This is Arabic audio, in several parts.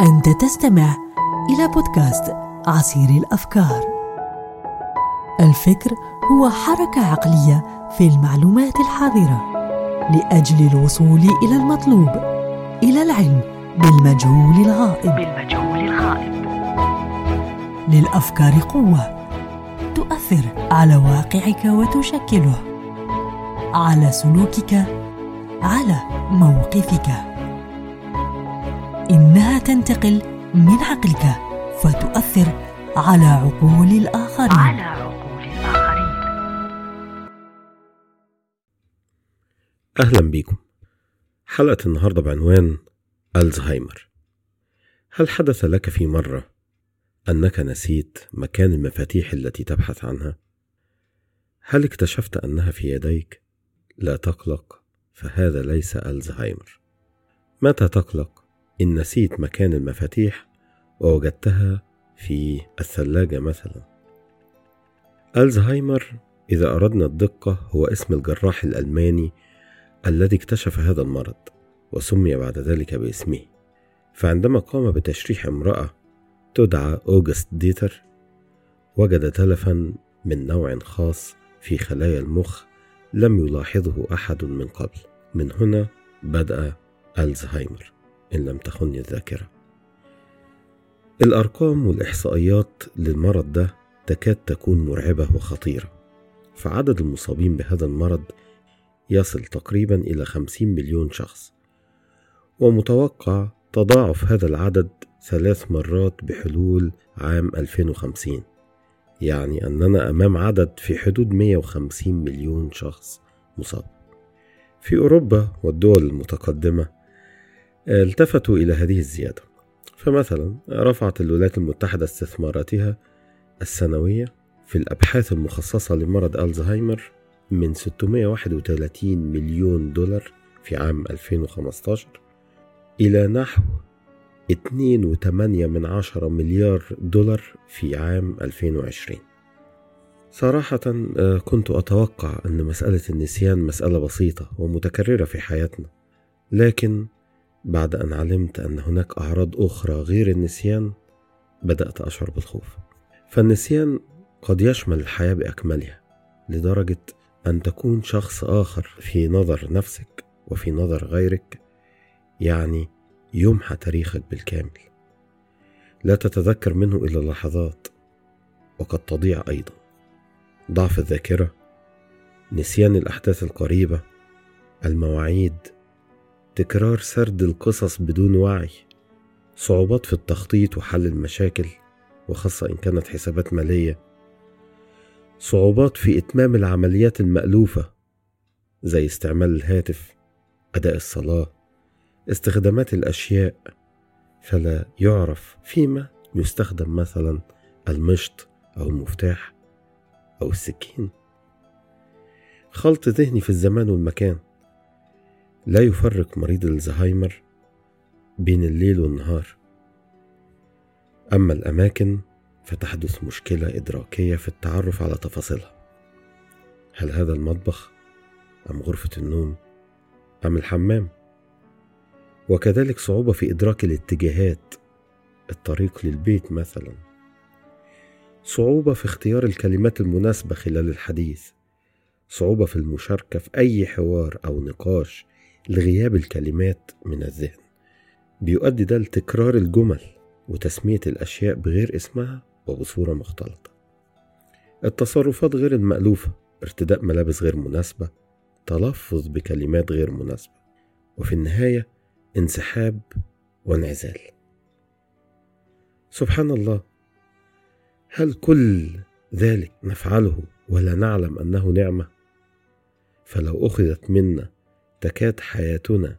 أنت تستمع إلى بودكاست عصير الأفكار. الفكر هو حركة عقلية في المعلومات الحاضرة لأجل الوصول إلى المطلوب، إلى العلم بالمجهول الغائب. بالمجهول الغائب. للأفكار قوة تؤثر على واقعك وتشكله، على سلوكك، على موقفك. إنها تنتقل من عقلك فتؤثر على عقول الآخرين على عقول الآخرين أهلا بكم حلقة النهاردة بعنوان ألزهايمر هل حدث لك في مرة أنك نسيت مكان المفاتيح التي تبحث عنها؟ هل اكتشفت أنها في يديك؟ لا تقلق فهذا ليس ألزهايمر متى تقلق؟ إن نسيت مكان المفاتيح ووجدتها في الثلاجة مثلا. ألزهايمر إذا أردنا الدقة هو اسم الجراح الألماني الذي اكتشف هذا المرض وسمي بعد ذلك باسمه. فعندما قام بتشريح امرأة تدعى أوغست ديتر وجد تلفا من نوع خاص في خلايا المخ لم يلاحظه أحد من قبل. من هنا بدأ ألزهايمر. إن لم تخني الذاكرة. الأرقام والإحصائيات للمرض ده تكاد تكون مرعبة وخطيرة فعدد المصابين بهذا المرض يصل تقريبا إلى خمسين مليون شخص ومتوقع تضاعف هذا العدد ثلاث مرات بحلول عام 2050 يعني أننا أمام عدد في حدود 150 مليون شخص مصاب. في أوروبا والدول المتقدمة التفتوا إلى هذه الزيادة. فمثلا رفعت الولايات المتحدة استثماراتها السنوية في الأبحاث المخصصة لمرض ألزهايمر من 631 مليون دولار في عام 2015 إلى نحو 2.8 من عشرة مليار دولار في عام 2020 صراحة آه، كنت أتوقع أن مسألة النسيان مسألة بسيطة ومتكررة في حياتنا لكن بعد أن علمت أن هناك أعراض أخرى غير النسيان بدأت أشعر بالخوف. فالنسيان قد يشمل الحياة بأكملها لدرجة أن تكون شخص آخر في نظر نفسك وفي نظر غيرك يعني يمحى تاريخك بالكامل. لا تتذكر منه إلا لحظات وقد تضيع أيضا. ضعف الذاكرة نسيان الأحداث القريبة المواعيد تكرار سرد القصص بدون وعي صعوبات في التخطيط وحل المشاكل وخاصة إن كانت حسابات مالية. صعوبات في إتمام العمليات المألوفة زي استعمال الهاتف أداء الصلاة استخدامات الأشياء. فلا يعرف فيما يستخدم مثلا المشط أو المفتاح أو السكين. خلط ذهني في الزمان والمكان. لا يفرق مريض الزهايمر بين الليل والنهار. أما الأماكن فتحدث مشكلة إدراكية في التعرف على تفاصيلها. هل هذا المطبخ أم غرفة النوم أم الحمام؟ وكذلك صعوبة في إدراك الاتجاهات الطريق للبيت مثلا. صعوبة في اختيار الكلمات المناسبة خلال الحديث. صعوبة في المشاركة في أي حوار أو نقاش لغياب الكلمات من الذهن. بيؤدي ده لتكرار الجمل وتسمية الأشياء بغير اسمها وبصورة مختلطة. التصرفات غير المألوفة ارتداء ملابس غير مناسبة تلفظ بكلمات غير مناسبة وفي النهاية انسحاب وانعزال. سبحان الله هل كل ذلك نفعله ولا نعلم أنه نعمة؟ فلو أخذت منا تكاد حياتنا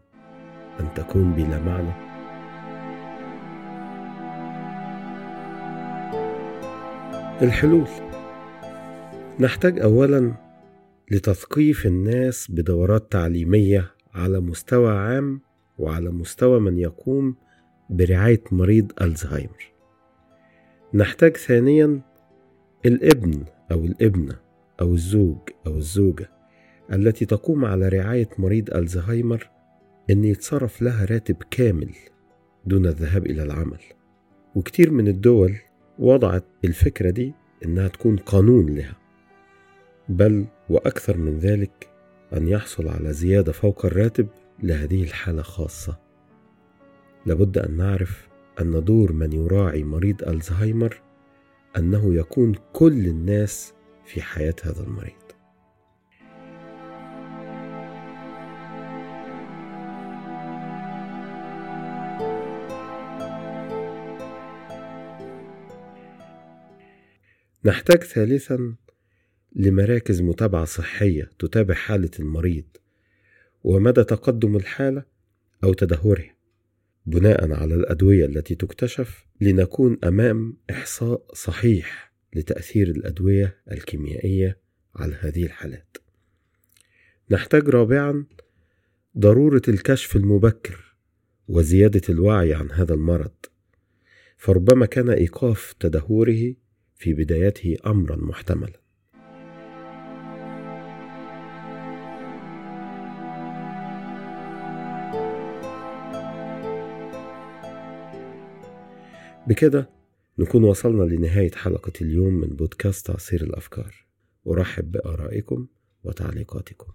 أن تكون بلا معنى. الحلول. نحتاج اولا لتثقيف الناس بدورات تعليمية على مستوى عام وعلى مستوى من يقوم برعاية مريض ألزهايمر. نحتاج ثانيا الابن أو الابنة أو الزوج أو الزوجة التي تقوم على رعاية مريض ألزهايمر أن يتصرف لها راتب كامل دون الذهاب إلى العمل. وكتير من الدول وضعت الفكرة دي إنها تكون قانون لها. بل وأكثر من ذلك أن يحصل على زيادة فوق الراتب لهذه الحالة خاصة. لابد أن نعرف أن دور من يراعي مريض ألزهايمر أنه يكون كل الناس في حياة هذا المريض. نحتاج ثالثا لمراكز متابعة صحية تتابع حالة المريض ومدى تقدم الحالة أو تدهورها بناء على الأدوية التي تكتشف لنكون أمام إحصاء صحيح لتأثير الأدوية الكيميائية على هذه الحالات. نحتاج رابعا ضرورة الكشف المبكر وزيادة الوعي عن هذا المرض، فربما كان إيقاف تدهوره في بدايته أمرا محتملا. بكده نكون وصلنا لنهاية حلقة اليوم من بودكاست عصير الأفكار أرحب بآرائكم وتعليقاتكم